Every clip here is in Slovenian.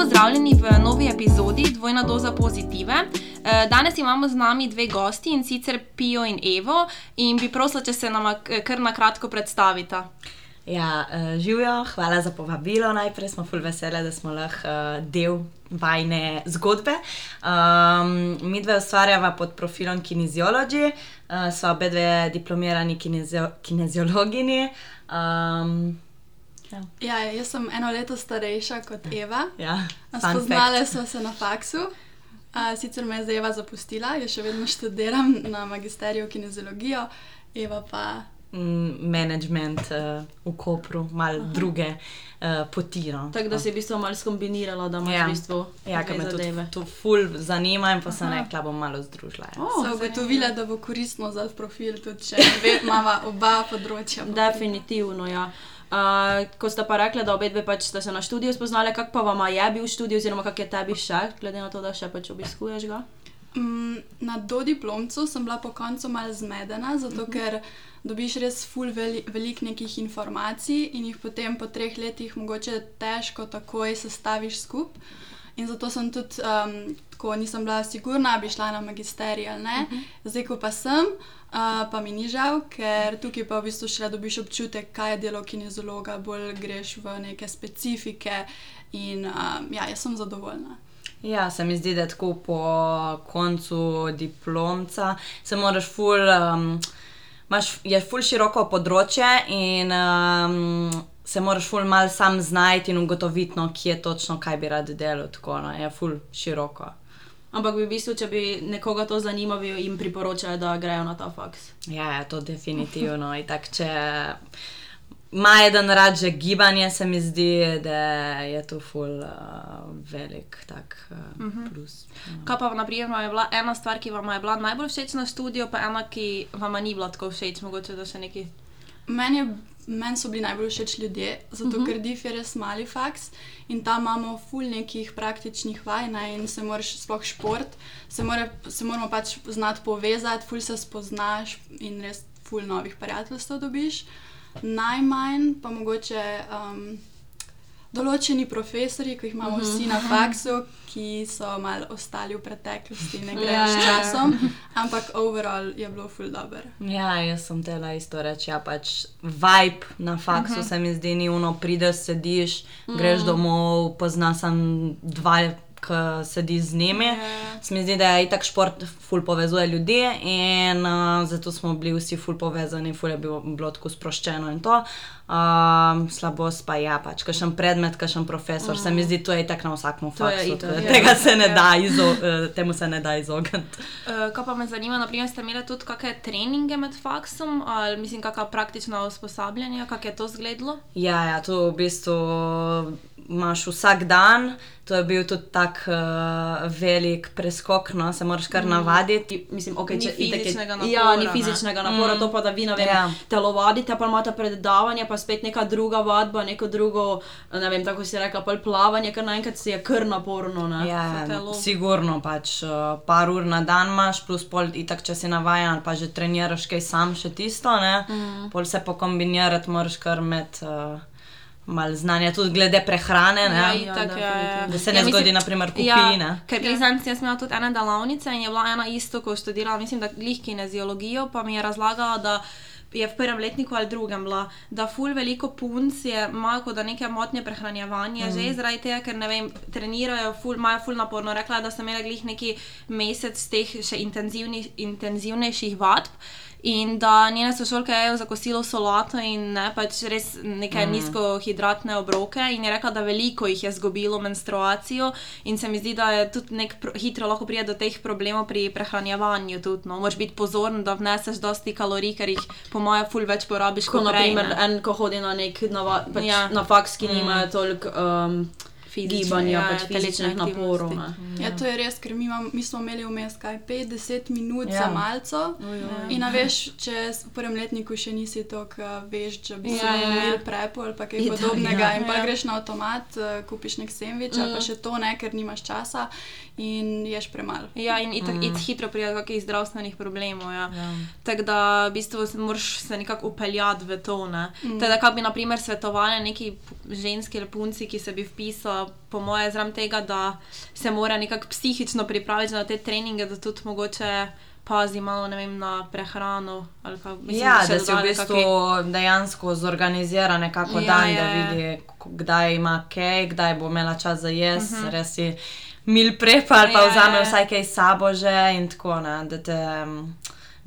pozdravljeni v novi epizodi Dvojna doza pozitive. Eh, Danes imamo z nami dve gosti in sicer Pijo in Evo, in bi prosila, če se nam eh, kar na kratko predstavita. Ja, uh, živijo, hvala za povabilo. Najprej smo fulj veseli, da smo lahko uh, del vajne zgodbe. Um, mi dve ustvarjava pod profilom Kineziology, uh, so obe dve diplomirani kinezio kineziologini. Um, ja. ja, jaz sem eno leto starejša kot Eva. Ja, Spoznali smo se na faksu. Uh, sicer me je zdaj Eva zapustila, jaz še vedno študiram na magisteriju kineziologijo, Eva pa management uh, v Kopru, malo Aha. druge uh, poti. No. Tako da si v bistvu malo skombinirala, da imaš ja. v bistvu ja, me to, to ful zanima in pa sem rekla, bom malo združila. Ja. Oh, so ugotovila, da bo koristno za profil, tudi če imamo oba področja. Definitivno, ja. Uh, ko ste pa rekli, da obe dve pač ste se na študiju spoznali, kak pa vam je bil študij, oziroma kak je tebi še, glede na to, da še pač obiskuješ ga? Um, na do diplomcu sem bila po koncu malo zmedena, zato uh mhm. -huh. ker dobiš res ful veli, velik nekih informacij in jih potem po treh letih mogoče težko takoj sestaviš skupaj. In zato sem tudi, um, ko nisem bila sigurna, bi šla na magisterij ali ne, uh mhm. -huh. zdaj ko pa sem, uh, pa mi ni žal, ker tukaj pa v bistvu še dobiš občutek, kaj je delo kinezologa, bolj greš v neke specifike in um, ja, jaz sem zadovoljna. Ja, se mi zdi, da tako po koncu diplomca se moraš ful. Um, imaš, je ful široko področje in um, se moraš ful mal sam znajti in ugotoviti, no, kje točno kaj bi rad delal. Tako no, je ful široko. Ampak v bistvu, če bi nekoga to zanimalo, jim priporočajo, da grejo na ta faks. Ja, je to definitivno. Ima eden rad že gibanje, se mi zdi, da je to ful uh, velik tak, uh, uh -huh. plus. Uh. Kaj pa, naprimer, je bila ena stvar, ki vam je bila najbolj všeč na študiju, pa ena, ki vam ni bila tako všeč, mogoče da še neki. Meni, meni so bili najbolj všeč ljudje, zato uh -huh. ker DIF je res mali faks in tam imamo ful nekih praktičnih vaj ne, in se moraš, sploh šport, se, more, se moramo pač znati povezati, ful se spoznaš in res ful novih prijateljstv dobiš najmanj, pa mogoče um, določeni profesori, ki jih imamo uh -huh. vsi na faksu, ki so malo ostali v preteklosti ne grejo ja, s ja, ja. časom, ampak overall je bilo full dobro. Ja, jaz sem tela isto reči. Ja, pač vibe na faksu uh -huh. se mi zdi, ni uno, prideš, sediš, uh -huh. greš domov, poznaš dva ki sedi z njimi. Yeah. Ja. Se mi zdi, da je itak šport, ful povezuje ljudi in uh, zato smo bili vsi ful povezani, ful je bilo, bilo tako sproščeno in to. Um, slabost pa je, ja, pač, kakšen predmet, kakšen profesor. Mm. Se mi zdi, to je tako na vsakem faksu. Tega se ne da, izo, uh, temu se ne da izogniti. Uh, kaj pa me zanima, naprimer, ste imeli tudi kakšne treninge med faksom ali mislim, kakšna praktična usposabljanja, kako je to izgledalo? Ja, ja, to v bistvu imaš vsak dan. To je bil tudi tako uh, velik preskok, no, se moraš kar mm. navaditi. Mislim, okay, če, ni fizičnega napora. Ja, ni fizičnega ne? napora, mm. to pa da vi na vem, ja. telo vadite, pa imate predavanje, pa spet neka druga vadba, neko drugo, ne vem, tako si rekla, pa plavanje, kar naenkrat si je kar naporno. Ne? Ja, sigurno pač uh, par ur na dan imaš, plus pol, itak če si navajen, pa že treniraš kaj sam, še tisto, mm. pol se pokombinirati moraš kar med. Uh, malo znanja tudi glede prehrane. Ja, ja, tak, ja, da se ne ja, zgodi, naprimer, kupina. Ja, ker ja. sem jaz imela tudi ena delavnica in je bila ena isto, ko študirala, mislim, da glih kineziologijo, pa mi je razlagala, da je v prvem letniku ali drugem bila, da ful veliko punc je malo da neke motnje prehranjevanja, mm. že zaradi tega, ker ne vem, trenirajo, ful, imajo ful naporno. Rekla, da sem imela glih neki mesec teh še intenzivnejših vadb. In da njene sošolke je za kosilo solato in ne pač res neke mm. nizkohidratne obroke. In je rekla, da veliko jih je zgubilo menstruacijo, in se mi zdi, da je tudi nek hitro lahko pride do teh problemov pri prehranjevanju. Tudi, no. Moraš biti pozoren, da vneseš dosti kalorij, ker jih po mojem ful več porabiš. Kot naprimer en, ko hodi na nek nova, pač ja. na faks, ki mm. nima toliko. Um, gibanja, ja, pač fizičnih naporov. Ja. ja, to je res, ker mi, imam, mi smo imeli vmes kaj 50 minut ja. za malce. In veš, če v prvem letniku še nisi tako, veš, če bi ja, ja. imel prepol ali kaj podobnega. Ja, in pa ja. greš na avtomat, kupiš nek sendvič, mm. pa še to ne, ker nimaš časa in ješ premalo. Ja, in itak, mm. hitro pride do kakih zdravstvenih problemov. Ja. Ja. Tako da v bistvu moraš se nekako upeljati v to. Ne. Mm. Teda, kaj bi naprimer svetovali neki ženski ali punci, ki se bi vpisali po moje zraven tega, da se mora nekako psihično pripraviti na te treninge, da tudi mogoče pazi malo vem, na prehrano. Pa, mislim, Ja, da si v bistvu kaki- dejansko zorganizira nekako Ja, dan, ja, da ja. vidi, k- kdaj ima kaj, kdaj bo imela čas za jesti, uh -huh. res si mil prepa ali pa. Ja, vzame ja. vsaj kaj sabo že in tako ne. Da te, mm,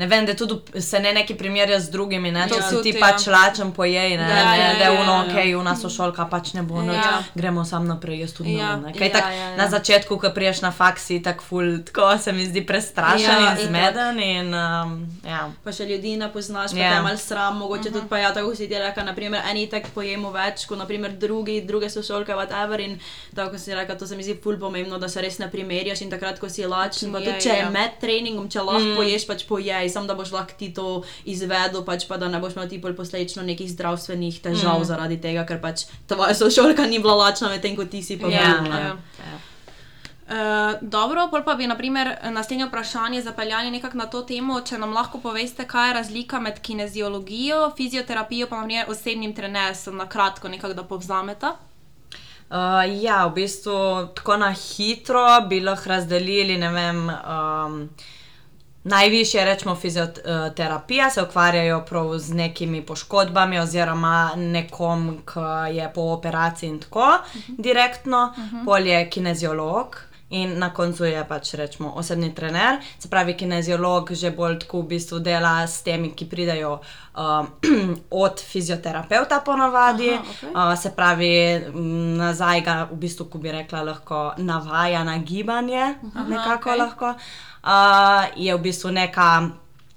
ne vem, da tudi se ne neki primerja z drugimi, ne, če Ja. si ti Tudi, pač ja. lačen pojej, ne, Da, ne, ja, da je ja, uno, ja. ok, una sošolka pač ne bo noč, Ja. gremo sam naprej, jaz tudi Ja. ne. Kaj Ja, tak, ja, ja. na začetku, ko priješ na faksi, tako ful, tako se mi zdi prestrašen Ja, in zmeden in um, ja. pa še ljudi ne poznaš, pa Ja. te malo sram, mogoče uh -huh. tudi pa ja, tako si ti rekel, naprimer, eni tak pojemo več, kot naprimer drugi, druge so šolke, whatever. In tako si rekel, to se mi zdi ful pomembno, da se res ne primerjaš in takrat, ko si lačen, pa Ja, tudi če ja, je ja. med treningom, če lahko mm. poješ, pač pojej, samo da boš lahko ti to izvedel, pač pa da ne boš imel ti pol posledično nekih zdravstvenih težav mm. zaradi tega, ker pač tvoja sošolka ni bila lačna, medtem ko ti si pa Ja, bil, ne. ja. Uh, dobro, pol pa bi naprimer naslednje vprašanje zapeljali nekako na to temo, če nam lahko poveste, kaj je razlika med kineziologijo, fizioterapijo pa naprimer osebnim trenerstvom, na kratko nekako da povzameta. Uh, ja, v bistvu tako na hitro bi lahko razdelili. ne Vem, um, najvišje rečemo fizioterapija, se ukvarjajo prav z nekimi poškodbami, oziroma nekom, ki je po operaciji in tako uh -huh. direktno, uh -huh. pol je kineziolog. In na koncu je pač rečemo osebni trener, se pravi, kineziolog že bolj tako v bistvu dela s temi, ki pridejo um, od fizioterapeuta, ponavadi. Aha, okej. Uh, se pravi, m, nazaj ga v bistvu, ko bi rekla, lahko navaja na gibanje, Aha, nekako okay. lahko. Uh, je v bistvu neka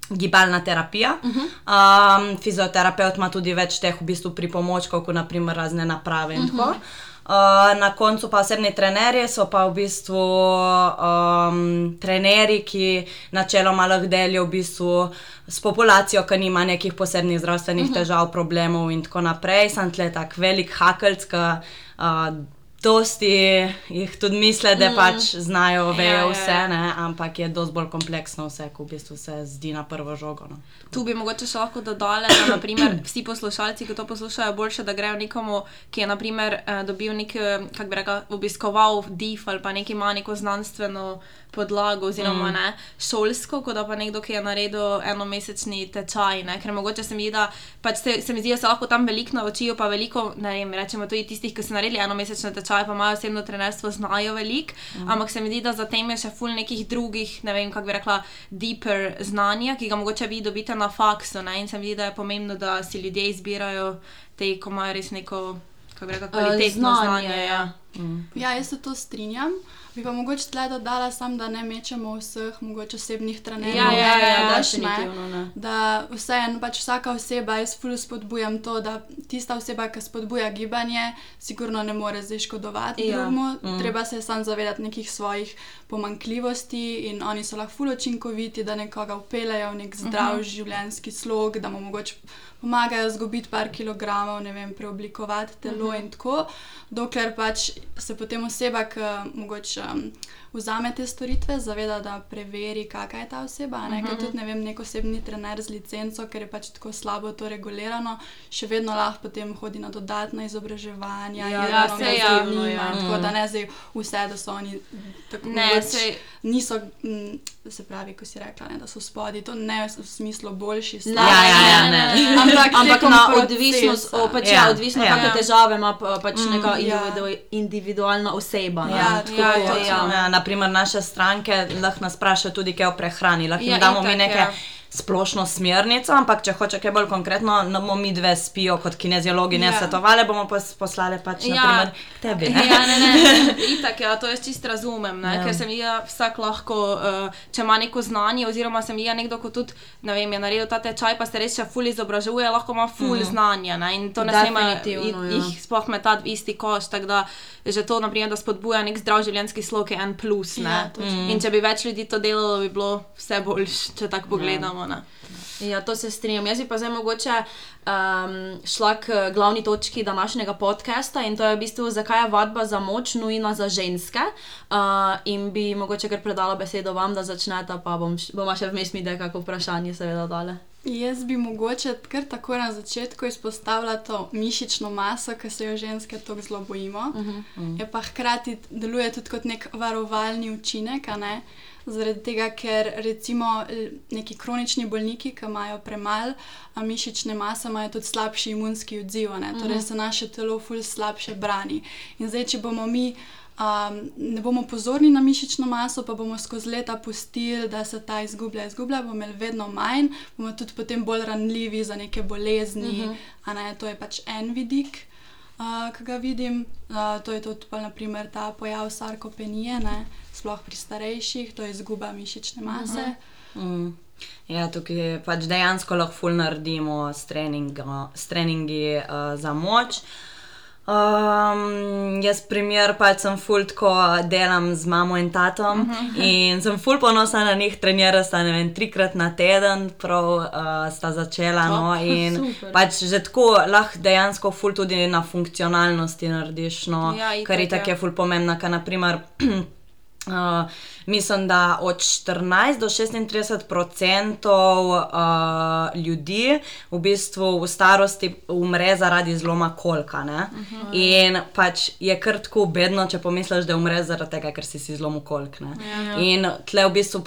gibalna terapija. Uh -huh. um, fizioterapeut ima tudi več teh v bistvu pripomočkov, kot naprimer razne naprave in uh -huh. tako. Uh, na koncu pa osebni trenerji so pa v bistvu um, trenerji, ki načeloma lahko delijo v bistvu s populacijo, ki nima nekih posebnih zdravstvenih uh -huh. težav, problemov in tako naprej. Sam tle tak velik hakelc, ki uh, dosti jih tudi misle, da pač znajo, vejo ja, ja. vse, ne? ampak je dosti bolj kompleksno vse, ko v bistvu se zdi na prvo žogo. No. Tu bi mogoče še lahko dodali, da naprimer, vsi poslušalci, ki to poslušajo, boljše, da grejo nekomu, ki je naprimer, eh, dobil nek, eh, kako bi rekel, obiskoval DIF ali pa neki ima neko znanstveno podlago, oziroma mm. ne, šolsko, kot da pa nekdo, ki je naredil enomesečni tečaj. Ne? Ker mogoče se mi zdi, da pač se, se mi zdi, da se lahko tam veliko naučijo, pa veliko, ne vem, rečemo tudi tistih, ki so naredili enomesečne tečaje, pa imajo osebno trenerstvo, znajo veliko, mm. ampak se mi zdi, da za tem je še ful nekih drugih, ne vem, kako bi rekla, deeper znanja, ki ga mogoče vi dobite na faksu. Ne? In se mi zdi, da je pomembno, da si ljudje izbirajo te, ko imajo res neko, kako bi rekla, kvalitetno znanje, znanje. ja. Ja, jaz se to strinjam. Bi pa mogoče tle dodala sam, da ne mečemo vseh mogoče osebnih trenerjev. Ja, ja, ja, preveč, definitivno, ne. Da vseeno pač vsaka oseba, jaz ful spodbujam to, da tista oseba, ki spodbuja gibanje, sigurno ne more zdaj škodovati Ja. ja. drugemu. Mm. Treba se sam zavedati nekih svojih pomankljivosti in oni so lahko ful učinkoviti, da nekoga upeljejo v nek zdrav uh -huh. življenjski slog, da mu mogoče pomagajo zgubiti par kilogramov, ne vem, preoblikovati telo uh -huh. in tako, dokler pač se potem oseba, ki mogoče um, vzame te storitve, zaveda, da preveri, kakšna je ta oseba. Ne? Uh -huh. Ker tudi ne vem, nek osebni trener z licenco, ker je pač tako slabo to regulirano, še vedno lahko potem hodi na dodatna izobraževanja. Ja, je ja, saj ga ja. Ja. Tako da ne zdaj vse, da so oni tako Ne, mogoče saj- niso, m, se pravi, ko si rekla, ne, da so spodi, to ne v smislu boljši, Ne, slabši. Ja, ja, ja, ne. Ampak, Ampak tekom na odvisnost, o, pač, ja. Ja, Ja, odvisno, ja. kakšne težave ima pa, pač mm, neka ja. individu, individualna oseba. ne. Ja, tako Ja, je, ja, točno. Ja, naprimer, naše stranke lahko nas vprašajo tudi kaj o prehrani. Lahko jim Ja, damo itak, mi neke ja. splošno smernico, ampak če hoče kaj bolj konkretno, nam bomo mi dve spijo kot kineziologi, ne Ja. svetovali, bomo pos poslali pač Ja. naprimer k tebi. Ne? Ja, ne, ne, itak, ja, to jaz čisto razumem, ne, Ja. ja. ker se mi da vsak lahko, uh, če ima neko znanje, oziroma se mi da nekdo, ko tudi, ne vem, je naredil ta tečaj, pa se res še ful izobražuje, lahko ima ful mm. znanja, ne, in to ne smemo ja. jih sploh metati v isti koš, tako da že to, naprimer, da spodbuja nek zdrav življenjski slog, je en plus, ne. Ja, točno. in če bi več ljudi to delalo, bi bilo vse boljše, če tako pogledamo, ne. Ja, to se strinjam. Jaz bi pa zdaj mogoče um, šla k glavni točki današnjega podcasta in to je v bistvu, zakaj je vadba za moč nujna za ženske. Uh, in bi mogoče kar predala besedo vam, da začnete, pa bom, bomo še vmes mi, da je kako vprašanje seveda dale. Jaz bi mogoče kar tako na začetku izpostavila to mišično maso, ki se jo ženske tako zelo bojimo. Uh -huh. Je pa hkrati deluje tudi kot nek varovalni učinek, ne? Zaradi tega, ker recimo neki kronični bolniki, ki imajo premalo mišične mase, imajo tudi slabši imunski odziv, ne? torej se naše telo ful slabše brani. In zdaj, če bomo mi um, ne bomo pozorni na mišično maso, pa bomo skozi leta pustili, da se ta izgublja, izgublja, bomo imeli vedno manj, bomo tudi potem bolj ranljivi za neke bolezni. Uh -huh. ne, to je pač en vidik, ki ga vidim. Uh, to je tudi pa, naprimer, ta pojav sarkopenije, ne, sploh pri starejših, to je izguba mišične mase. Uh -huh. Mm. Ja, tukaj pač dejansko lahko ful naredimo s, treningi uh, za moč. Um, jaz, primer, pač sem ful tako delam z mamo in tatom uh -huh. in sem ful ponosna na njih, trenira sta ne vem, trikrat na teden, prav uh, sta začela. No, in super. pač že tako lahko dejansko ful tudi na funkcionalnosti narediš, no, Ja, itak, kar je tako ja. ful pomembna, ker naprimer. Uh, mislim, da od 14 do 36 odstotkov uh, ljudi v bistvu v starosti umre zaradi zloma kolka. Uh -huh. In pač je kar tako bedno, če pomisliš, da umre zaradi tega, ker si si zlomil kolk. ne. In tle v bistvu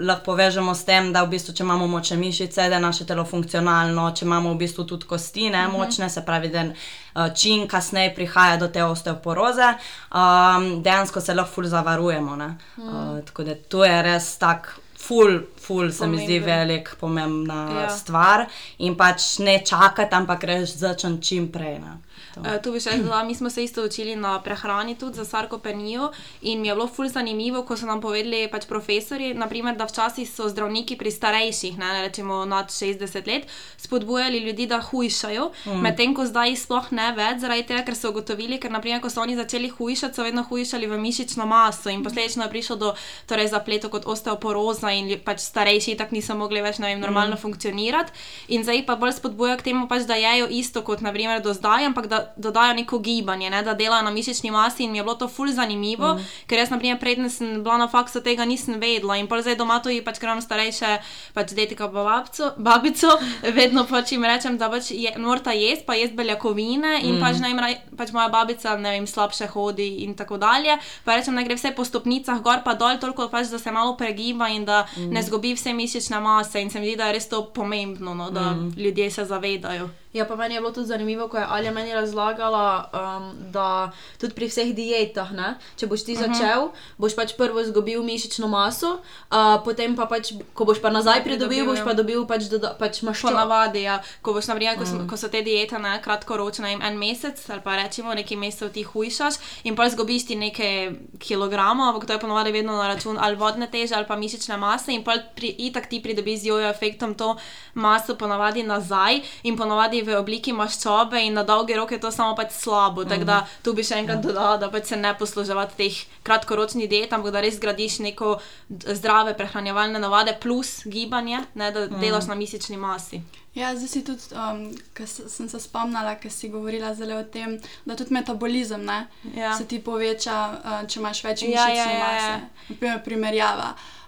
lahko povežemo s tem, da v bistvu, če imamo močne mišice, da je naše telo funkcionalno, če imamo v bistvu tudi kosti ne, močne, se pravi, da uh, čim kasneje prihaja do te osteoporoze, um, dejansko se lahko ful zavarujemo. ne. Uh, tako da to je res tak. Ful, ful, se mi zdi velik, pomembna Ja. stvar in pač ne čakati, ampak reči začeti čim prej. Ne. To. Uh, tu bi še dodala, mi smo se isto učili na prehrani tudi za sarkopenijo in mi je bilo ful zanimivo, ko so nam povedali pač profesori, naprimer, da včasih so zdravniki pri starejših, ne, rečemo nad 60 let, spodbujali ljudi, da hujšajo, mm. medtem ko zdaj sploh ne več, zaradi tega, ker so ugotovili, ker naprimer, ko so oni začeli hujšati, so vedno hujšali v mišično maso in posledično je prišlo do torej, zapletov kot osteoporoza in pač starejši tako niso mogli več vem, normalno mm. funkcionirati. In zdaj pa bolj spodbuja k temu, pač, da jejo isto kot naprimer do zdaj, ampak da dodajo neko gibanje, ne, da delajo na mišični masi in mi je bilo to ful zanimivo, mm. ker jaz naprimer predtem sem bila na faksu tega nisem vedela in pol zdaj doma tudi pač, ker imam starejše pač detika pa babco, babico, vedno pač jim rečem, da pač je, morata jesti, pa jesti beljakovine in mm. pač, vem, raj- pač moja babica, ne vem, slabše hodi in tako dalje, pa rečem, da gre vse po stopnicah gor pa dol, toliko pač, da se malo pregiba in da mm. ne zgubi vse mišične mase in se mi zdi, da je res to pomembno, no, da mm. ljudje se zavedajo. Ja, pa meni je bilo tudi zanimivo, ko je Alja meni razlagala, um, da tudi pri vseh dietah, ne, če boš ti začel, boš pač prvo izgubil mišično maso, uh, potem pa pač, ko boš pa nazaj pridobil, boš pa dobil pač, doda, pač maščobo. Ponavadi, ja, ko, boš, naprimer, ko, mm. ko so te diete kratkoročne, ne vem, en mesec ali pa rečemo nekaj mesecev ti hujšaš in pa izgubiš ti nekaj kilogramov, ampak to je ponavadi vedno na račun ali vodne teže ali pa mišične mase in pa pri, itak ti pridobiš z jojo efektom to maso ponavadi nazaj in ponavadi v obliki maščobe in na dolgi rok je to samo pač slabo. Mm. Tako da tu bi še enkrat dodala, da pač se ne posluževati teh kratkoročnih diet, ampak da res gradiš neko zdrave prehranjevalne navade plus gibanje, ne, da mm. delaš na mišični masi. Ja, zdaj si tudi, um, ker sem se spomnila, ker si govorila zelo o tem, da tudi metabolizem ne, Ja. se ti poveča, uh, če imaš več Ja, mišične ja, ja, ja. mase. Naprimer, primerjava. Um,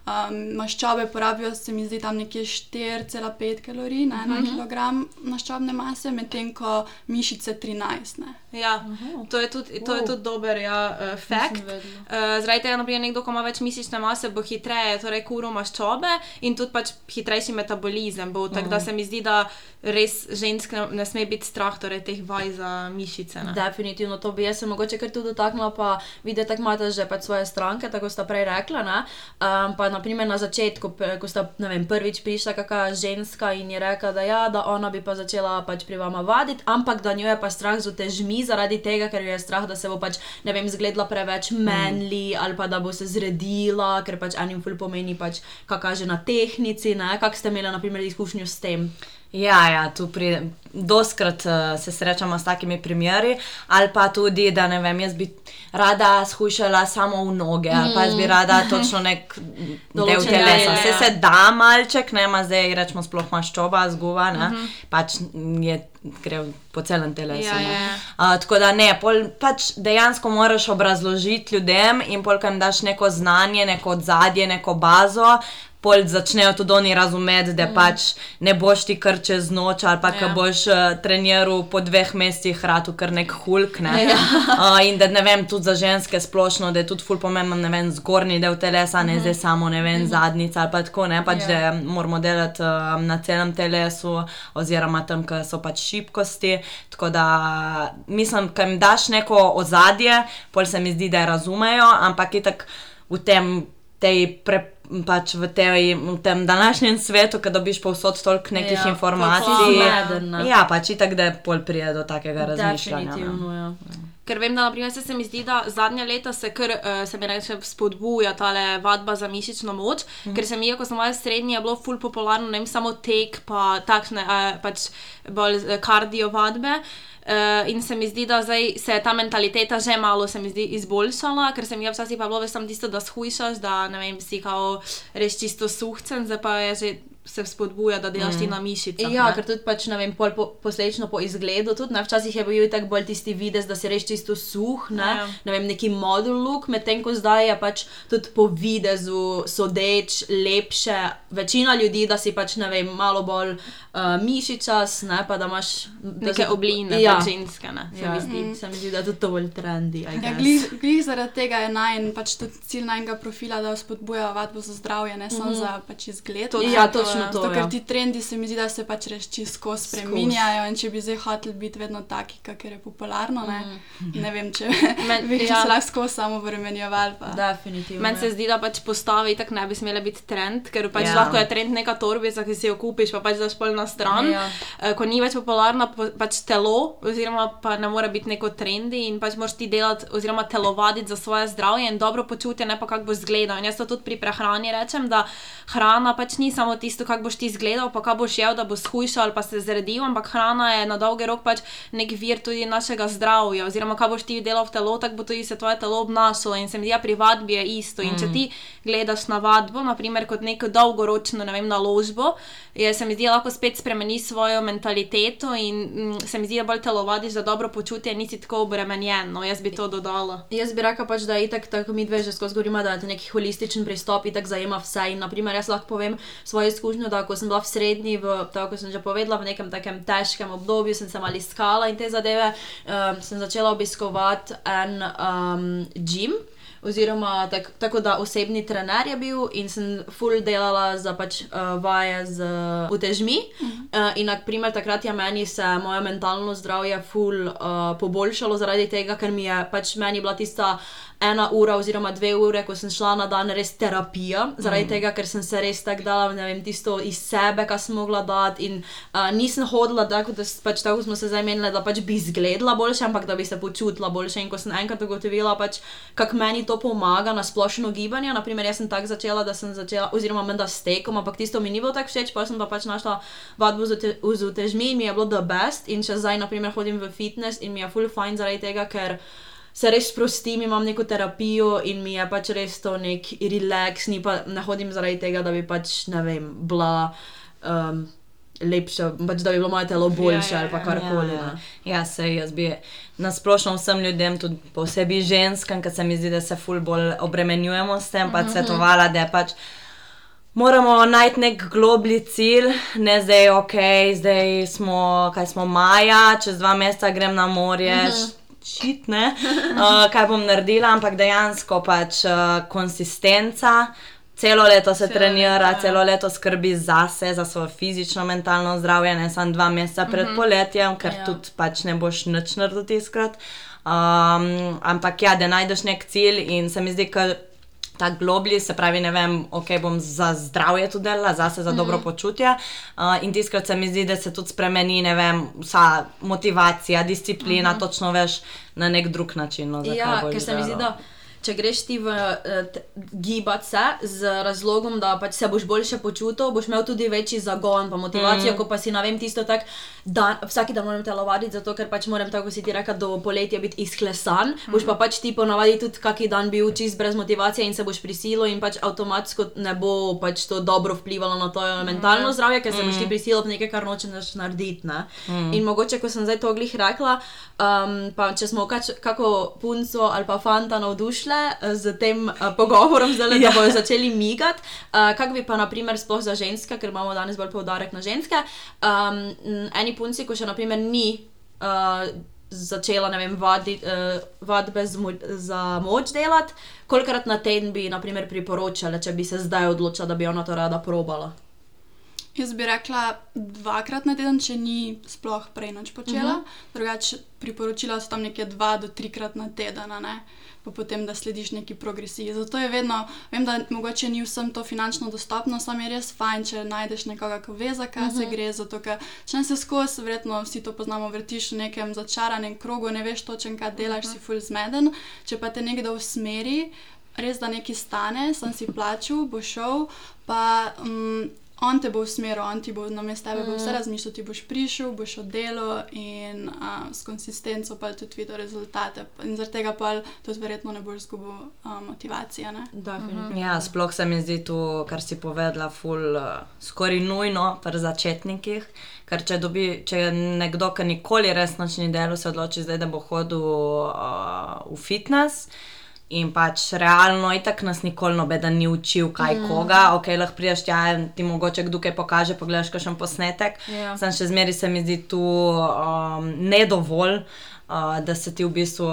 maščobe porabijo, se mi zdi, tam nekje 4,5 kalorij na Mhm. 1 kg maščobne mase, medtem ko mišice 13. Ne. Ja, to je tudi, to je tudi dober ja, uh, fakt. Uh, zaradi tega, naprimer, nekdo, ko ima več mišične mase, bo hitreje, torej kuro maščobe in tudi pač hitrejši metabolizem bo. Tako da se mi zdi, da res ženske ne sme biti strah torej, teh vaj za mišice. Ne. Definitivno to bi jaz se mogoče kar tudi dotaknila, pa vidite, tako imate že pač svoje stranke, tako sta prej rekla. Ne? Um, pa naprimer na začetku, ko sta vem, prvič prišla kakšna ženska in je rekla, da ja, da ona bi pa začela pač pri vama vaditi, ampak da njo je pa strah z utežmi zaradi tega, ker jo je strah, da se bo pač, ne vem, zgledala preveč menli mm. ali pa da bo se zredila, ker pač enim ful pomeni pač, kaj kaže na tehnici, ne? kak ste imeli naprimer izkušnjo s tem. Ja, ja, tu pri, doskrat uh, se srečamo s takimi primeri, ali pa tudi, da ne vem, jaz bi rada skušala samo v noge, ali pa jaz bi rada točno nek del telesa. ja, Se ja. se da malček, ne, ima zdaj rečemo sploh maščoba, zguba, ne, pač je, gre po celem telesu. Ja, ja. Uh, tako da ne, pol, pač dejansko moraš obrazložiti ljudem in pol, ko jim daš neko znanje, neko odzadje, neko bazo. Pol začnejo tudi oni razumeti, da pač ne boš ti kar čez noč ali pa Ja. boš uh, treniral po dveh mesecih ratu, kar nek hulk. Ne? Ja. Uh, in da ne vem, tudi za ženske splošno, da je tudi ful pomemben, ne vem, zgornji del telesa, ne zdaj samo, ne vem, zadnjica ali pa tako, ne pač, Ja. da moramo delati uh, na celem telesu oziroma tam, kjer so pač šibkosti. Tako da mislim, da jim daš neko ozadje, pol se mi zdi, da razumejo, ampak itak v tem, tej pre, pač v, tej, v tem današnjem svetu, ko dobiš povsod toliko nekih Ja, informacij. zmeden, ne. Ja, pač itak, da pol pride do takega razmišljanja. ne. Definitivno, ja. Ker vem, da naprimer, se, se mi zdi, da zadnja leta se kar, uh, se mi reče, spodbuja ta vadba za mišično moč, mm. ker se mi je, ko sem bila srednja, je bilo ful popularno, ne vem, samo tek, pa takšne uh, pač bolj eh, kardio vadbe. Uh, in se mi zdi, da zdaj se je ta mentaliteta že malo zdi izboljšala, ker se mi je včasih pa bilo več samo tisto, da shujšaš, da ne vem, si kao res čisto suhcen, zdaj pa je že se spodbuja, da delaš mm. ti na mišicah. Ja, ne. ker tudi pač, ne vem, pol po, posledično po izgledu, tudi ne, včasih je bil tako bolj tisti videz, da si res čisto suh, ne, Ja. ne vem, neki model look, medtem ko zdaj je pač tudi po videzu sodeč lepše, večina ljudi, da si pač, ne vem, malo bolj uh, mišičas, ne, pa da imaš da neke si- obline, ja. ja. ženske. Ne, se Ja, mi zdi. se mi zdi, da je tudi to bolj trendy. I Ja, glih, zaradi tega je najen pač tudi cilj najnega profila, da spodbuja vadbo za zdravje, ne samo za pač izgled. To- ja, točno to, Zato, ja. ker ti trendi se mi zdi, da se pač res čisto spreminjajo in če bi zdaj hoteli biti vedno taki, kakor je popularno, ne, ne vem, če Men- bi ja. se lahko samo vremenjevali. pa- Definitivno. Meni se ja. zdi, da pač postave tako ne bi smele biti trend, ker pač Ja. ja. lahko je trend neka torbica, ki si jo kupiš, pa pač daš pol na stran. Ja. Ja. Ko ni več popularno, pa- pač telo, oziroma pa ne more biti neko trendi in pač moraš ti delati, oziroma telovaditi za svoje zdravje in dobro počutje, ne pa kako boš izgledal. In jaz to tudi pri prehrani rečem, da hrana pač ni samo tisto, kako boš ti izgledal, pa kaj boš jedel, da boš shujšal ali pa se zredil, ampak hrana je na dolgi rok pač nek vir tudi našega zdravja, oziroma kaj boš ti delal v telo, tako bo tudi se tvoje telo obnašalo. In se mi zdi, da pri vadbi je isto. In če ti gledaš na vadbo, naprimer kot neko dolgoročno, ne vem, naložbo, je, se mi zdi, lahko spet spremeniš svojo mentaliteto in mm, se mi zdi, da bolj telovadiš za dobro počutje, nisi tako obremenjen. No, jaz bi to dodala. Jaz bi rekla, pač, da je itak, tako mi dve že skozi govorimo, da je to neki holističen pristop, itak zajema vse. In, naprimer, jaz lahko povem svojo izkušnjo, da ko sem bila v srednji, v, tako kot sem že povedala, v nekem takem težkem obdobju, sem se malo iskala in te zadeve, um, sem začela obiskovati en um, gym. Oziroma, tak, tako da osebni trener je bil in sem full delala za pač, uh, vaje z uh, utežmi. Uh, in, na primer, takrat je meni se moje mentalno zdravje full uh, poboljšalo zaradi tega, ker mi je pač meni bila tista ena ura oziroma dve ure, ko sem šla na dan, res terapija, zaradi mm. tega, ker sem se res tako dala, ne vem, tisto iz sebe, kar sem mogla dati. In uh, nisem hodila tako, da pač tako smo se zamenjali, da pač bi izgledala boljše, ampak da bi se počutila boljše. In ko sem enkrat ugotovila, pač, kako meni to pomaga na splošno gibanje, naprimer, jaz sem tako začela, da sem začela, oziroma menda s tekom, ampak tisto mi ni bilo tako všeč, pa sem pa pač našla vadbo z ute- z utežmi in mi je bilo the best. In če zdaj, naprimer, hodim v fitness in mi je full fine zaradi tega, ker se res sprostim, imam neko terapijo in mi je pač res to nek relax, ni pa ne hodim zaradi tega, da bi pač, ne vem, bila um, lepša, pač da bi bilo moje telo boljše ja, ali pa ja. karkoli. Ja, ja. ja se jaz bi nasplošno vsem ljudem, tudi posebej ženskam, ker se mi zdi, da se ful bolj obremenjujemo s tem, pa svetovala, da je pač. Moramo najti nek globlji cilj, ne zdaj, ok, zdaj smo, kaj smo maja, čez dva meseca grem na morje, šit, ne, uh, kaj bom naredila, ampak dejansko pač uh, konsistenca. Celo leto se Celo trenira, leto, ja. celo leto skrbi zase, za svoje fizično, mentalno zdravje, ne samo dva meseca pred poletjem, ker Ja. tudi pač ne boš nič naredil tiskrat. Um, ampak ja, da najdeš nek cilj in se mi zdi, da ta globlji, se pravi, ne vem, ok, bom za zdravje tu delala, zase za dobro počutje. Uh, in tiskrat se mi zdi, da se tudi spremeni, ne vem, vsa motivacija, disciplina, točno veš na nek drug način. No, Ja, ker se mi zdi, da če greš ti v uh, gibati se z razlogom, da pač se boš boljše počutil, boš imel tudi večji zagon, pa motivacijo, mm. ko pa si na vem tisto tak, da vsak dan moram telovaditi, zato ker pač moram, tako si ti rekel, do poletja biti izklesan, mm. boš pa pač ti ponavadi tudi kaki dan bil čist brez motivacije in se boš prisilil in pač avtomatsko ne bo pač to dobro vplivalo na tvoje mm. mentalno zdravje, ker se boš ti prisilil v nekaj, kar nočeš narediti. Ne? Mm. In mogoče, ko sem zdaj to glih rekla, um, pa če smo kač, kako punco ali pa fanta navdušile, eh, z tem uh, pogovorom, zdaj, Ja. da bodo začeli migati. Uh, Kaj bi pa, naprimer, sploh za ženske, ker imamo danes bolj poudarek na ženske. Um, eni punci, ko še naprimer ni. Uh, Začela vem, vadi, uh, vadbe mo za moč delati, kolikrat na teden bi naprimer, priporočala, če bi se zdaj odločila, da bi ona to rada probala. Jaz bi rekla dvakrat na teden, če ni sploh prej noč počela. Uh -huh. Drugače priporočila so tam nekje dva do trikrat na teden, ne? pa potem, da slediš neki progresiji. Zato je vedno, vem, da mogoče ni vsem to finančno dostopno, sam je res fajn, če najdeš nekoga, ki ve, za kaj uh -huh. se gre. Zato, ker če se skozi, verjetno vsi to poznamo, vrtiš v nekem začaranem krogu, ne veš točen, kaj delaš, uh -huh. si full zmeden. Če pa te nekdo usmeri, res da nekaj stane, sem si plačal, bo šel, pa. Um, On te bo usmeril, on ti bo na mestu tebe mm. vse razmišljal, ti boš prišel, boš oddelal in uh, s konsistenco pa tudi videl rezultate. In zaradi tega pa tudi verjetno ne boš izgubil uh, motivacije. Ne? Definitivno. Ja, sploh se mi zdi to, kar si povedala, ful, uh, skoraj nujno pri začetnikih. Ker če, dobi, če nekdo, ki nikoli res noč ni delal, se odloči zdaj, da bo hodil uh, v fitness. In pač realno, itak nas nikoli noben ni učil, kaj mm. koga. Ok, lahko prideš tja in ti mogoče kdo kaj pokaže, pogledaš kakšen posnetek. Ja. Sam še zmeraj se mi zdi tu um, ne dovolj, uh, da se ti v bistvu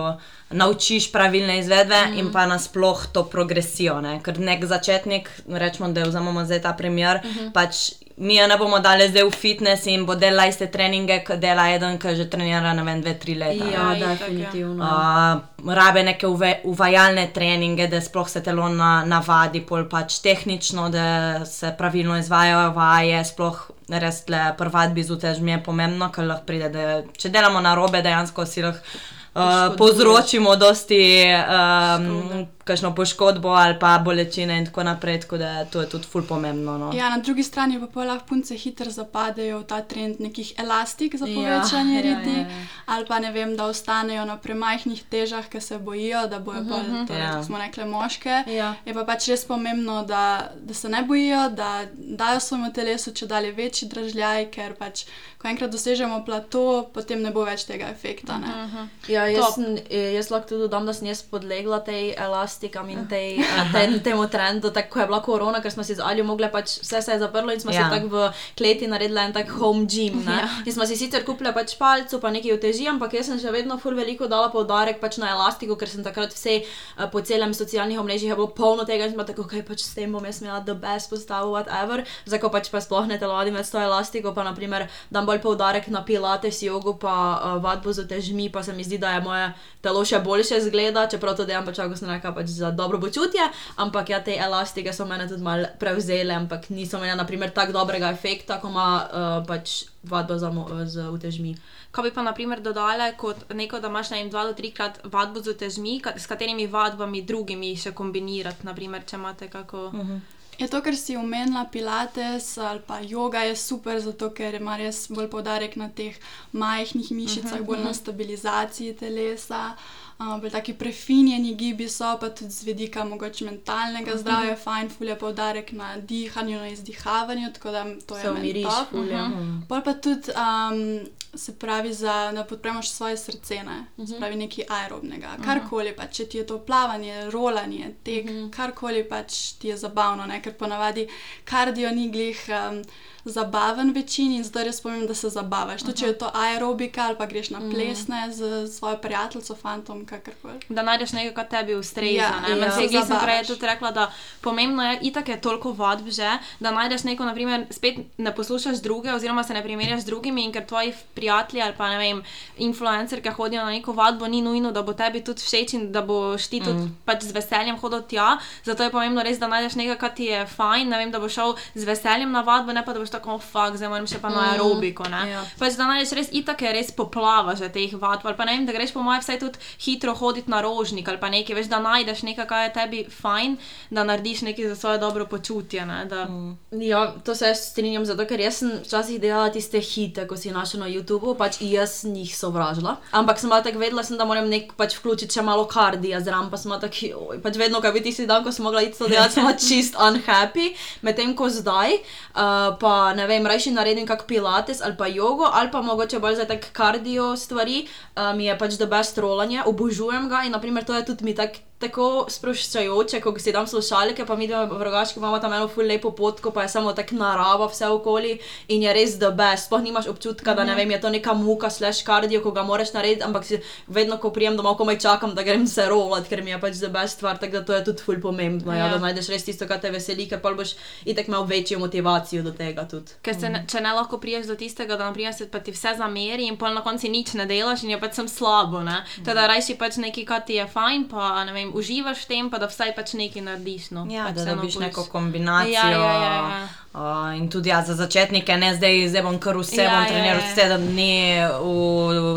naučiš pravilne izvedbe mm. in pa nasploh to progresijo. Ne? Ker nek začetnik, rečemo, da vzamemo zdaj ta primer, mm -hmm. pač mi jo ne bomo dali zdaj v fitness in bo delala iste treninge, kot dela eden, ki že trenira, ne vem, dve, tri leta. Ja, ja. definitivno. Uh, rabe neke uve, uvajalne treninge, da sploh se telo na, navadi, pol pač tehnično, da se pravilno izvajajo vaje, sploh res tle prvadbi z utežmi je pomembno, ker lahko pride, da če delamo na robe, dejansko si lahko. Uh, povzročimo dosti um, kakšno poškodbo ali pa bolečine in tako naprej, tako da to je tudi ful pomembno. No. Ja, na drugi strani pa, pa lahko punce hitro zapadejo v ta trend nekih elastik za Ja, povečanje ja, riti, ja, ja. ali pa ne vem, da ostanejo na premajhnih težah, ker se bojijo, da bojo pa, torej, Ja. smo rekli, moške. Ja. Je pa pač res pomembno, da, da se ne bojijo, da dajo svojemu telesu če dalje večji dražljaj, ker pač, ko enkrat dosežemo plato, potem ne bo več tega efekta. Ne? Ja, jaz, Top. sem- eh, jaz lahko tudi dodam, da sem jaz podlegla tej elastikam in tej, eh, ten, temu trendu, tako ko je bila korona, ker smo si z Aljo mogli, pač vse se je zaprlo in smo ja. Si tako v kleti naredili en tak home gym. Ja. In smo si sicer kupili pač palco, pa nekaj uteži, ampak jaz sem še vedno ful veliko dala poudarek pač na elastiko, ker sem takrat vse eh, po celem socialnih omrežjih je bilo polno tega in bila tako, kaj pač s tem bom jaz imela the best postavo, whatever. Zdaj, ko pač pa sploh ne telovadim s to elastiko, pa naprimer dam bolj poudarek na pilates, jogo, pa uh, vadbo z utežmi, pa se mi zdi, da je moje telo še boljše zgleda, čeprav to delam pač, kako sem rekla, pač za dobro počutje, ampak ja, te elastike so mene tudi malo prevzele, ampak niso imele naprimer tako dobrega efekta, kot ima uh, pač vadba za z utežmi. Kaj bi pa naprimer dodale kot neko, da imaš na jim dva do trikrat vadbo z utežmi, s katerimi vadbami drugimi še kombinirati, naprimer, če imate kako. Uh -huh. Je to, kar si omenila, pilates ali pa yoga je super, zato ker ima res bolj poudarek na teh majhnih mišicah, bolj na stabilizaciji telesa. Uh, bolj taki prefinjeni gibi so, pa tudi z vidika mogoče mentalnega zdravja, fajn, fulje poudarek na dihanju, na izdihavanju, tako da to je meni umiriš, top. ful, ja. Pol pa tudi, um, se pravi, za, da podpremo še svoje srce, ne? se pravi, nekaj aerobnega. Karkoli pač, če ti je to plavanje, rolanje, tek, karkoli pač ti je zabavno, ne? ker ponavadi kardio ni glih. Um, Zabaven večini in zdaj res pomembno, da se zabavaš. Tudi če je to aerobika ali pa greš na plesne z svojo prijateljico, fantom, kakorkoli. Da najdeš nekaj, kar tebi ustreza. Ja, Ja, ja. Se sem prej tudi rekla, da pomembno je, itak je toliko vadb že, da najdeš neko, naprimer, spet ne poslušaš druge, oziroma se ne primerjaš z drugimi in ker tvoji prijatelji ali pa ne vem, influencerke hodijo na neko vadbo, ni nujno, da bo tebi tudi všeč in da boš ti tudi mm. pač z veseljem hodil tja. Zato je pomembno res, da najdeš nekaj, kar ti je fajn, ne vem, da boš šel z veseljem na vadbo, ne pa da boš tako, "Oh, fuck, zdaj moram še pa na aerobiko. ne." Ja. Pač da najdeš res itak je res poplava že teh vadb, ali pa ne vem, da greš po mojem vsaj tudi hitro hoditi na rožnik ali pa nekaj, veš, da najdeš nekaj, kar je tebi fajn, da narediš nekaj za svoje dobro počutje. Ne, da, mm. Ja, to se jaz strinjam, zato ker jaz sem včasih delala tiste hite, ko si našla na YouTubu, pač jaz sem jih sovražila. Ampak sem tako vedela, sem, da moram nek pač vključiti še malo kardija zraven, pa sem tako, "Joj," pač vedno, ko bi tisti dan, ko sem mogla iti to delati, sem čist unhappy, medtem ko zdaj, uh, pa ne vem, rajši naredim kak pilates ali pa jogo, ali pa mogoče bolj za tak kardio stvari, uh, mi je pač the best rolanje, obožujem ga in naprimer to je tudi mi tak tako sproščajoče, ko si tam slušalke, pa mi dva v rogaški imamo tam eno ful lepo potko, pa je samo tako narava vse okoli in je res the best. Sploh nimaš občutka, da ne vem, je to neka muka, slash kardio, ko ga moraš narediti, ampak si vedno, ko prijem domov, komaj čakam, da grem se rolat, ker mi je pač the best stvar, tako da to je tudi ful pomembno, ja. Ja. Da najdeš res tisto, kar te veseli, ker pa boš itek imel večjo motivacijo do tega tudi. Ker se, ne, če ne lahko priješ do tistega, da naprimer, se pa ti vse zameri in pol na koncu nič ne delaš in je pač sem slabo. Ne? Teda rajši pač nekaj, kar ti je fajn, pa ne vem, uživaš v tem, pa da vsaj pač nekaj narediš. No. Ja, pač da dobiš neko kombinacijo. Ja, ja, ja, ja. Uh, in tudi ja, za začetnike, ne zdaj, zdaj bom kar vse, Ja, ja, bom ja, treniral ja. sedem dni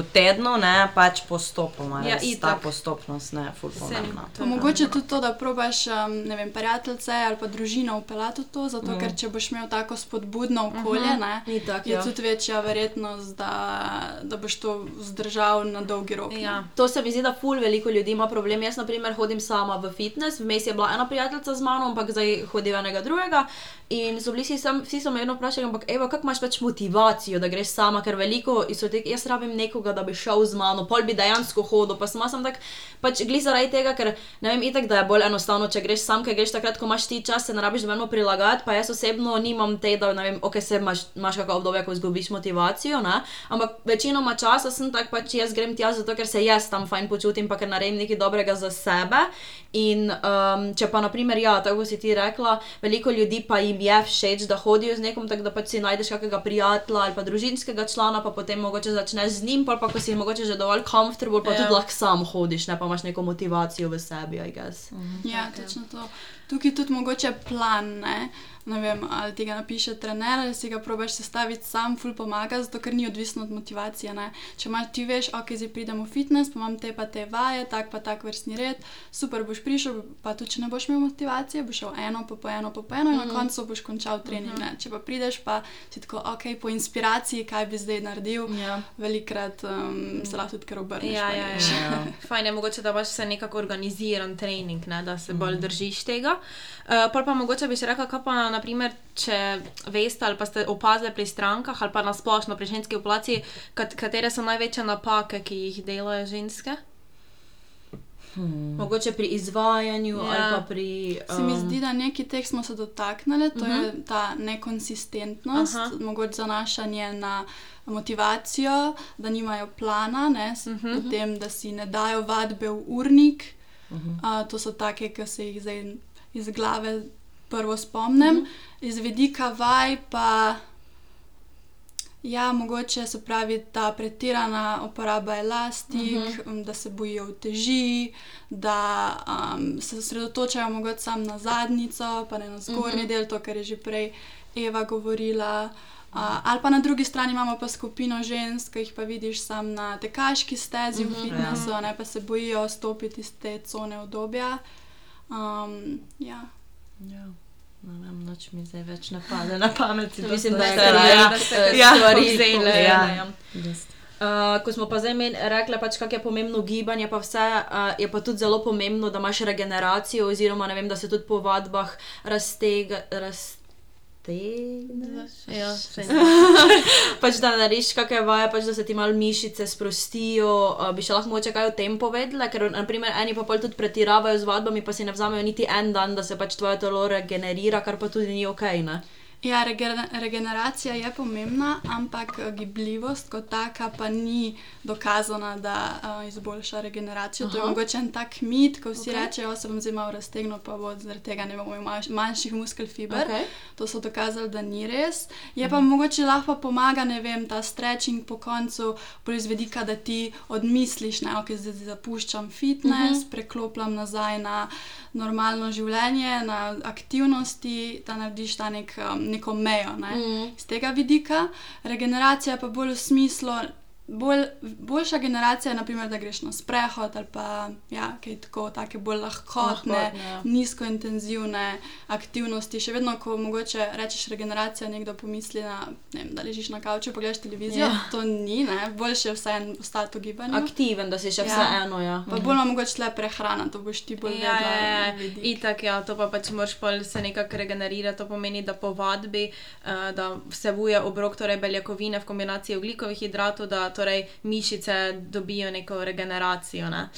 v tednu, ne, pač postopoma. Ja, res, ta postopnost je ful Sej, pomembna. to Pa je mogoče tudi to, da probaš, um, ne vem, prijateljce ali pa družino upeljati v to, zato mm. ker če boš imel tako spodbudno okolje, mm -hmm. ne, Itak, je ja. tudi večja verjetnost, da, da boš to vzdržal na dolgi rok. ne. Ja. To se mi zdi, da ful veliko ljudi ima problem. Jaz, na primer, hodim sama v fitness, vmes je bila ena prijateljica z mano, ampak zdaj hodi enega drugega. In so bili sam, vsi so me vedno vprašali, ampak evo, kako imaš več motivacijo, da greš sama, ker veliko so te, jaz rabim nekoga, da bi šel z mano, pol bi dejansko hodil, pa sem sem tak, pač gli zaradi tega, ker ne vem, itek, da je bolj enostavno, če greš sam, ker greš takrat, ko imaš ti čas, se ne rabiš vedno prilagajati, pa jaz osebno nimam te, da ne vem, ok, se imaš, imaš kakšno obdobje, ko izgubiš motivacijo, ne? ampak večinoma časa sem tak, pač jaz grem tja zato, ker se jaz tam fajn počutim, pa ker naredim nekaj dobrega za sebe. In um, če pa, naprimer, ja, tako si ti rekla, veliko ljudi pa jim je všeč, da hodijo z nekom, tako da pač si najdeš kakega prijatelja ali pa družinskega člana, pa potem mogoče začneš z njim, pa ko si mogoče že dovolj comfortable, pa Ja. tudi lahko sam hodiš, ne pa imaš neko motivacijo v sebi, I guess. Ja, točno to. Tukaj tudi mogoče plan, ne? Ne vem, ali ti ga napiše trener, ali si ga probaš sestaviti sam, ful pomaga, zato ker ni odvisno od motivacije. Ne? Če imaš ti veš, ok, zdaj pridem v fitness, pa imam te pa te vaje, tak pa tak vrstni red, super boš prišel, pa tudi če ne boš imel motivacije, boš šel eno, pa po eno, pa po eno in na koncu boš končal trening. Ne? Če pa prideš, pa si tako, ok, po inspiraciji, kaj bi zdaj naredil, Ja. velikrat um, se lahko tudi kar obrneš. Ja, pa ja, greš. ja. Fajn je mogoče, da imaš vse nekako organiziran trening, ne, da se bolj držiš tega. Uh, pa mogoče bi še rekla, kaj pa naprimer, če veste ali pa ste opazili pri strankah ali pa nasplošno pri ženski populaciji, kat, katere so največje napake, ki jih delajo ženske? Mogoče pri izvajanju Ja. ali pa pri. Se mi um, zdi, da nekaj teh smo se dotaknili, to uh -huh. je ta nekonsistentnost, Aha. uh -huh. mogoče zanašanje na motivacijo, da nimajo plana, ne, uh -huh. potem, da si ne dajo vadbe v urnik. Uh -huh. uh, to so take, ki se jih zdaj iz glave prvo spomnim. Uh -huh. Iz vedika vaj pa. Ja, mogoče se pravi ta pretirana uporaba elastik, uh -huh. da se bojijo uteži, da um, se osredotočajo mogoče samo na zadnjico, pa ne na zgornji uh -huh. del, to, kar je že prej Eva govorila. Uh, ali pa na drugi strani imamo pa skupino žensk, ki jih pa vidiš samo na tekaški stezi uh -huh, v fitnessu, ja. ne pa se bojijo stopiti iz te cone obdobja. Um, ja. Ja. Ne vem, noč mi zdaj več ne pade na pamet. Mislim, da je kar kar ja. da ste Ja, stvari povzeli, povedane, ja. ja. Dosti. Uh, ko smo pa zdaj rekli, pač, kako je pomembno gibanje, pa vse, uh, je pa tudi zelo pomembno, da imaš regeneracijo, oziroma vem, da se tudi po vadbah raztega. Raztegneš. Ja, pač da narediš kakšne vaje, pač da se ti malo mišice sprostijo. Uh, bi še lahko moče kaj o tem povedala, ker naprimer eni pa pol tudi pretiravajo z vadbami, pa si ne vzamejo niti en dan, da se pač tvoje telo regenerira, kar pa tudi ni ok. Ne? Ja, rege- regeneracija je pomembna, ampak eh, gibljivost kot taka pa ni dokazana, da uh, izboljša regeneracijo. Aha. To je Aha. mogoče en tak mit, ko vsi Ok. okay. rečejo, da se bom zdaj malo raztegnil, pa bo zaradi tega ne bomo imeli manjših muskelfiber. Okej. To so dokazali, da ni res. Je pa mogoče lahko pomaga, ne vem, ta stretching po koncu proizvedika, da ti odmisliš, ne, ok, zdaj zapuščam fitness, uh -huh. preklopljam nazaj na normalno življenje, na aktivnosti, da narediš ta nek, um, neko mejo. Ne. Mhm. Z tega vidika, regeneracija pa bolj v smislu. Bolj, boljša generacija naprimer, da greš na sprehod ali pa ja, kaj tako, take bolj lahkotne, Lahkotne, ja. nizkointenzivne aktivnosti. Še vedno, ko mogoče rečeš regeneracija, nekdo pomisli, na, ne vem, da ležiš na kavču, pogledaš televizijo. Ja. Ja. To ni, ne? boljše je vsaj ostati v gibanju. Aktiven, da si še Ja. vseeno. Ja. Pa bolj ima mogoče le prehrana, to boš ti bolj Ja, ja, ja. vedela. vidik. Itak, ja, to pa pač moraš pol se nekako regenerirati. To pomeni, da po vadbi, uh, da vsebuje obrok, torej beljakovine v kombinaciji oglikovih hidratov, da torej mišice dobijo neko regeneracijo. Ne?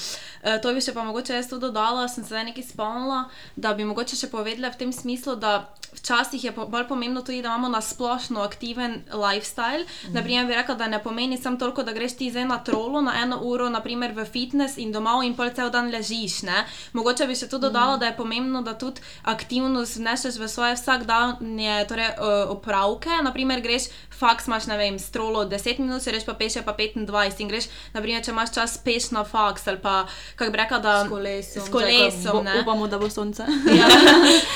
Uh, to bi še pa mogoče jaz to dodala, sem se zdaj nekaj spomnila, da bi mogoče še povedala v tem smislu, da včasih je po, bolj pomembno tudi, da imamo na splošno aktiven lifestyle. Mm. Naprimer, bi rekla, da ne pomeni samo toliko, da greš ti zdaj na trolo na eno uro, naprimer v fitness in domov in pol cel dan ležiš. Ne? Mogoče bi še to dodala, mm. da je pomembno, da tudi aktivnost vnešeš v svoje vsakdanje torej, uh, opravke. Naprimer, greš faks imaš, ne vem, strolo 10 minut, če rečeš pa peš, pa 25 in greš, naprimer, če imaš čas peš na faks ali pa, kako bi rekla, da s kolesom. S kolesom bo, upamo, da bo sonce. ja.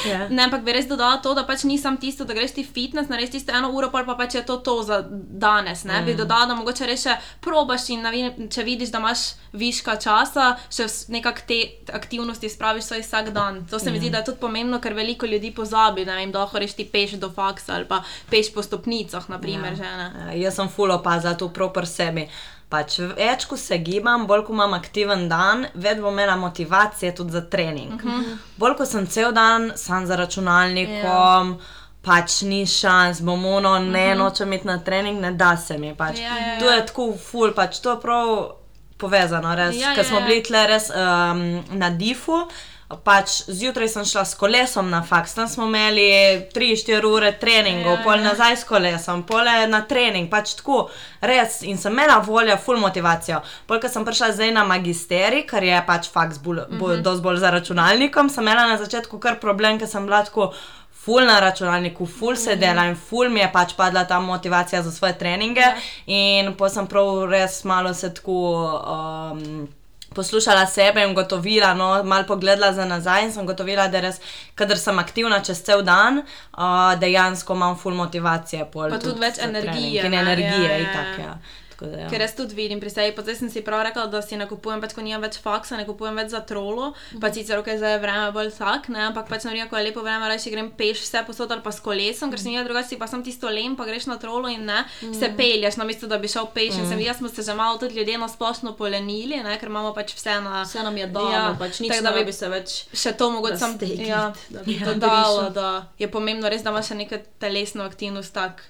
yeah. Ne, ampak bi res dodala to, da pač nisem tisto, da greš ti fitness, narediš tisto eno uro, pa pač je to to za danes. Ne, mm. bi dodala, da mogoče res probaš in vem, če vidiš, da imaš viška časa, še nekako te aktivnosti spraviš svoj vsak dan. To se mi zdi, mm. da je tudi pomembno, ker veliko ljudi pozabi, da jim doho reš ti peš do faksa ali pa peš po stopnicah, naprimer primer, ja. žena. Ja, jaz sem full opazila to prav pri sebi. Pač več, ko se gibam, bolj ko imam aktiven dan, več bom imela motivacije tudi za trening. Uh mhm. -huh. Bolj ko sem cel dan sam za računalnikom. Ja. Pač ni šans, bom ono, ne mhm. -huh. nočem iti na trening, ne da se mi. Pač. Ja, ja, ja. To je tako ful, pač to je prav povezano, res. Ja, Ker ja, smo ja. bili tle res um, na difu, pač zjutraj sem šla s kolesom na faks, tam smo imeli 3-4 ure treningov, ja, pol nazaj s kolesom, pol na trening, pač tako, res. In sem imela voljo, full motivacijo. Pol, ko sem prišla zdaj na magisteri, ker je pač faks bolj, uh -huh. bolj za računalnikom, sem imela na začetku kar problem, ker sem bila tako. Ful na računalniku, ful se dela in ful mi je pač padla ta motivacija za svoje treninge. Ja. In pa sem prav res malo se tako. Um, poslušala sebe in ugotovila, no, malo pogledala za nazaj in sem ugotovila, da res, kadar sem aktivna čez cel dan, uh, dejansko imam full motivacije. Pa tudi, tudi več energije. In energije, ja, ja, ja. in tako. Ja. Da, ja. Ker jaz tudi vidim pri sebi, zdaj sem si prav rekla, da si ne kupujem, pač, ko nimam več faksa, ne kupujem več za trolo, mm -hmm. pač sicer roke za vreme bolj vsak, ne, ampak pač norijo, ko je lepo vreme, reči grem peš vse posod ali pa s kolesom, ker sem jaz drugače pa sem tisto lem, pa greš na trolo in ne, mm -hmm. se pelješ na mesto, da bi šel peš. Mm -hmm. Sem videla, smo se že malo tudi ljudje na splošno polenili, ne, ker imamo pač vse na. Vse nam je dalo, ja, pač nič, tak, da bi se več. Še to mogoče sem ja, dodala, da je pomembno res, da imaš še neko telesno aktivnost tak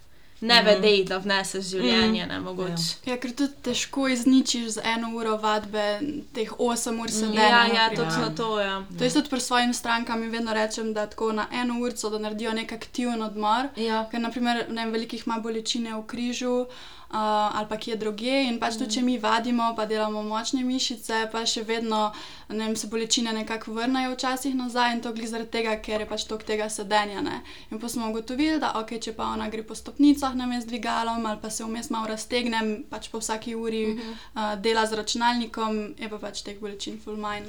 ne mm. vedej, da vneseš življenje. Mm. Ne, ja. ja, ker tudi težko izničiš z eno uro vadbe, teh 8 ur se da. Ja, ja, točno to je. Ja. To je tudi pri svojim strankam in vedno rečem, da tako na eno uro da naredijo nek aktiven odmor. Ja. Ker naprimer, ne vem, velikih ima bolečine v križu ali pa kje druge. In pač tudi, če mi vadimo, pa delamo močne mišice, pa še vedno vem, se bolečine nekako vrnajo včasih nazaj in to gre zaradi tega, ker je pač tok tega sedenja. Ne? In pa smo ugotovili, da ok, če pa ona gre po stopnicah na mest dvigalom ali pa se vmes malo raztegne, pač po vsaki uri uh -huh. uh, dela z računalnikom, je pa pač teh bolečin full mind.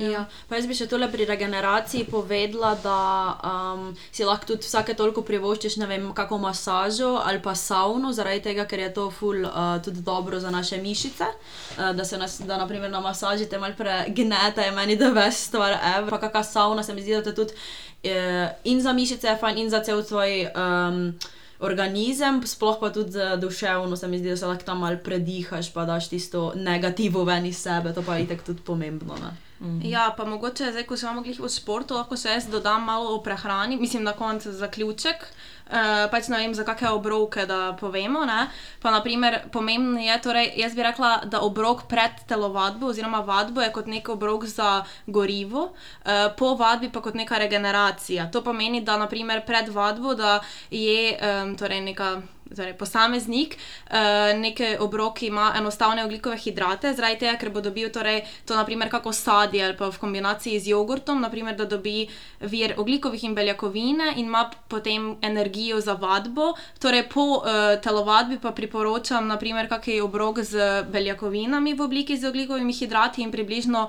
Ja. Ja. Jaz bi še tole pri regeneraciji povedala, da um, si lahko tudi vsake toliko privoščiš, ne vem, kako masažo ali pa savno, zaradi tega, ker je to ful uh, tudi dobro za naše mišice. Uh, da se nas, da naprimer na masaži te malo pregnete, je meni da veš stvar, evo. Pa kakšna savna se mi zdi, da te tudi uh, in za mišice je fajn, in za cel tvoj. Um, Organizem, sploh pa tudi duševno, se mi zdi, da se lahko tam malo predihaš, pa daš tisto negativo ven iz sebe, to pa je itek tudi pomembno. Ne? Mm. Ja, pa mogoče zdaj, ko smo mogli v športu, lahko še jaz dodam malo o prehrani, mislim na koncu zaključek. Uh, pač ne vem, za kakšne obroke da povemo. Ne? Pa, naprimer, pomembno je, torej, jaz bi rekla, da obrok pred telovadbo, oziroma vadbo, je kot nek obrok za gorivo, uh, po vadbi pa kot neka regeneracija. To pomeni, da naprimer, pred vadbo je um, torej neka torej posameznik, uh, neke obroke ima enostavne oglikove hidrate, zaradi tega, ker bo dobil torej, to, naprimer, kako sadje ali pa v kombinaciji z jogurtom, naprimer, da dobi vir oglikovih in beljakovine in ima potem energijo za vadbo. Torej, po uh, telovadbi pa priporočam, naprimer, kakšen obrok z beljakovinami v obliki z oglikovimi hidrati in približno.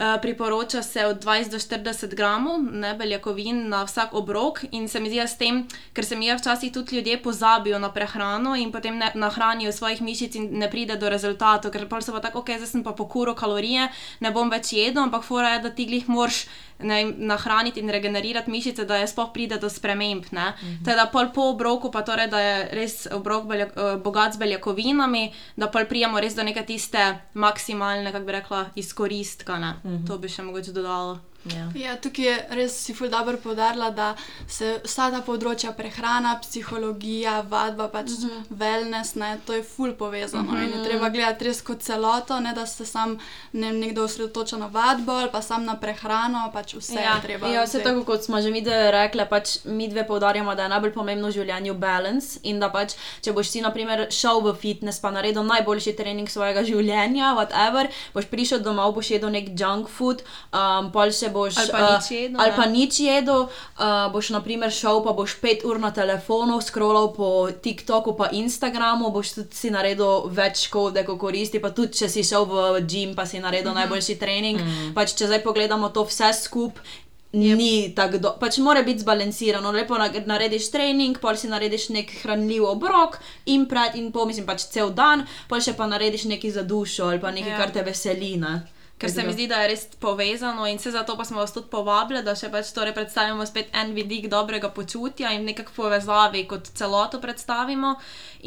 Eh, priporoča se od 20 do 40 gramov ne, beljakovin na vsak obrok, in se mi zdi s tem, ker se mi je včasih tudi ljudje pozabijo na prehrano in potem ne nahranijo svojih mišic in ne pride do rezultatov, ker pa so pa tako, ok, zdaj sem pa pokuro kalorije, ne bom več jedel, ampak fora je, da ti glih moraš ne, nahraniti in regenerirati mišice, da je sploh pride do sprememb. Mm -hmm. Teda pol po obroku, pa torej, da je res obrok belja, eh, bogat z beljakovinami, da pol prijemo res do neke tiste maksimalne, kako bi rekla, izkoristka. Mm -hmm. To bi še mogoče dodalo. Ja. Ja, tukaj je res si ful dobro povdarila, da se vsa ta področja prehrana, psihologija, vadba, pač uh -huh. wellness, ne, to je ful povezano uh -huh. in je treba gledati res kot celoto, ne da se sam ne, nekdo osredotoča na vadbo ali pa sam na prehrano, pač vse Ja, je treba. Ja, vse tako kot smo že mi dve rekli, pač mi dve poudarjamo, da je najbolj pomembno v življenju balans in da pač, če boš ti, na primer, šel v fitness, pa naredil najboljši trening svojega življenja, whatever, boš prišel domov, boš jedel nek junk food, um, pol še boš. Ali pa uh, nič jedel, Ali ne. pa nič jedel, uh, boš, na primer, šel, pa boš pet ur na telefonu, scrollal po TikToku, pa Instagramu, boš tudi si naredil več škode, kot koristi, pa tudi če si šel v gym, pa si naredil najboljši trening. Pač, če zdaj pogledamo to vse skupaj. Ni tako, do, pač mora biti zbalansirano. Lepo na- narediš trening, pol si narediš nek hranljiv obrok in pred in po, mislim, pač cel dan, pol še pa narediš nekaj za dušo ali pa nekaj, ja. kar te veseli. Ne? Ker se mi zdi, da je res povezano in se zato pa smo vas tudi povabili, da še pač torej predstavimo spet en vidik dobrega počutja in nekako povezavi kot celoto predstavimo.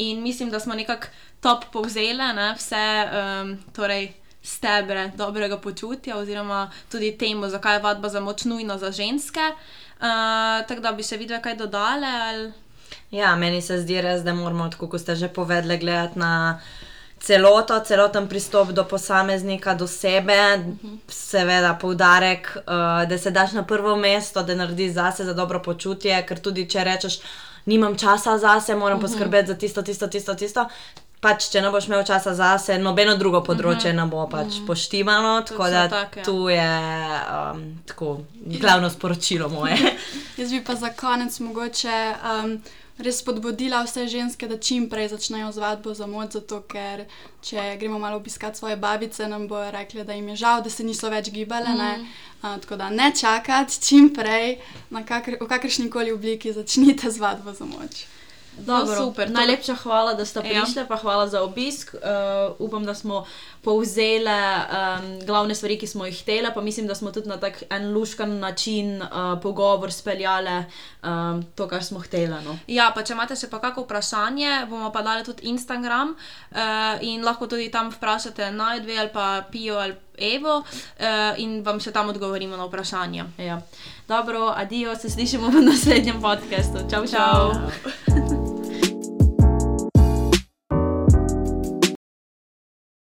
In mislim, da smo nekako top povzeli ne, vse um, torej stebre dobrega počutja oziroma tudi temu, zakaj je vadba za moč nujna za ženske. Uh, tako da bi še videli kaj dodale. Ali... Ja, meni se zdi res, da moramo, tako kot ste že povedali, gledati na celoto, celoten pristop do posameznika, do sebe, seveda poudarek, uh, da se daš na prvo mesto, da narediš zase za dobro počutje, ker tudi če rečeš, nimam časa zase, moram poskrbeti za tisto, tisto, tisto, tisto. Pač, če ne boš imel časa zase, nobeno drugo področje ne bo pač poštivano, tako da take, ja. tu je um, tako, glavno sporočilo moje. Jaz bi pa za konec mogoče um, res spodbudila vse ženske, da čim prej začnejo z vadbo za moč, zato ker če gremo malo obiskati svoje babice, nam bojo rekli, da jim je žal, da se niso več gibale. Mm. Uh, tako da ne čakati, čim prej, na kakr v kakršni koli obliki začnite z vadbo za moč. Dobro, No, super, Najlepša hvala, da ste Ja. prišli, pa hvala za obisk. Uh, upam, da smo povzeli um, glavne stvari, ki smo jih hteli, pa mislim, da smo tudi na tak en luškan način uh, pogovor speljali um, to, kar smo hteli. No. Ja, pa če imate še pa kakšno vprašanje, bomo pa dali tudi Instagram uh, in lahko tudi tam vprašate naj dve ali pa Pijo ali Evo uh, in vam še tam odgovorimo na vprašanje. Ja. Dobro, adijo, se slišimo v naslednjem podkastu. Čau, čau. Ciao.